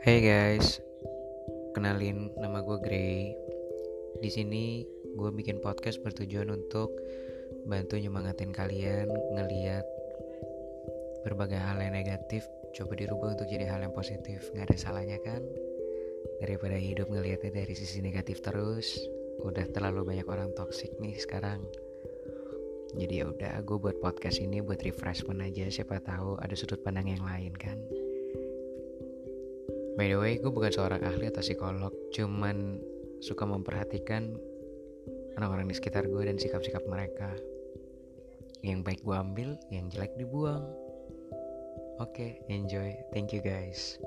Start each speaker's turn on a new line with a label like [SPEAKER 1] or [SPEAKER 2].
[SPEAKER 1] Hey guys, kenalin nama gue Gray. Di sini gue bikin podcast bertujuan untuk bantu nyemangatin kalian ngeliat berbagai hal yang negatif coba dirubah untuk jadi hal yang positif. Gak ada salahnya kan? Daripada hidup ngeliatnya dari sisi negatif terus udah terlalu banyak orang toxic nih sekarang. Jadi ya udah gue buat podcast ini buat refreshment aja. Siapa tahu ada sudut pandang yang lain kan by the way gue bukan seorang ahli atau psikolog cuman suka memperhatikan orang-orang di sekitar gue dan sikap-sikap mereka. Yang baik gue ambil yang jelek dibuang. Oke okay, enjoy. Thank you guys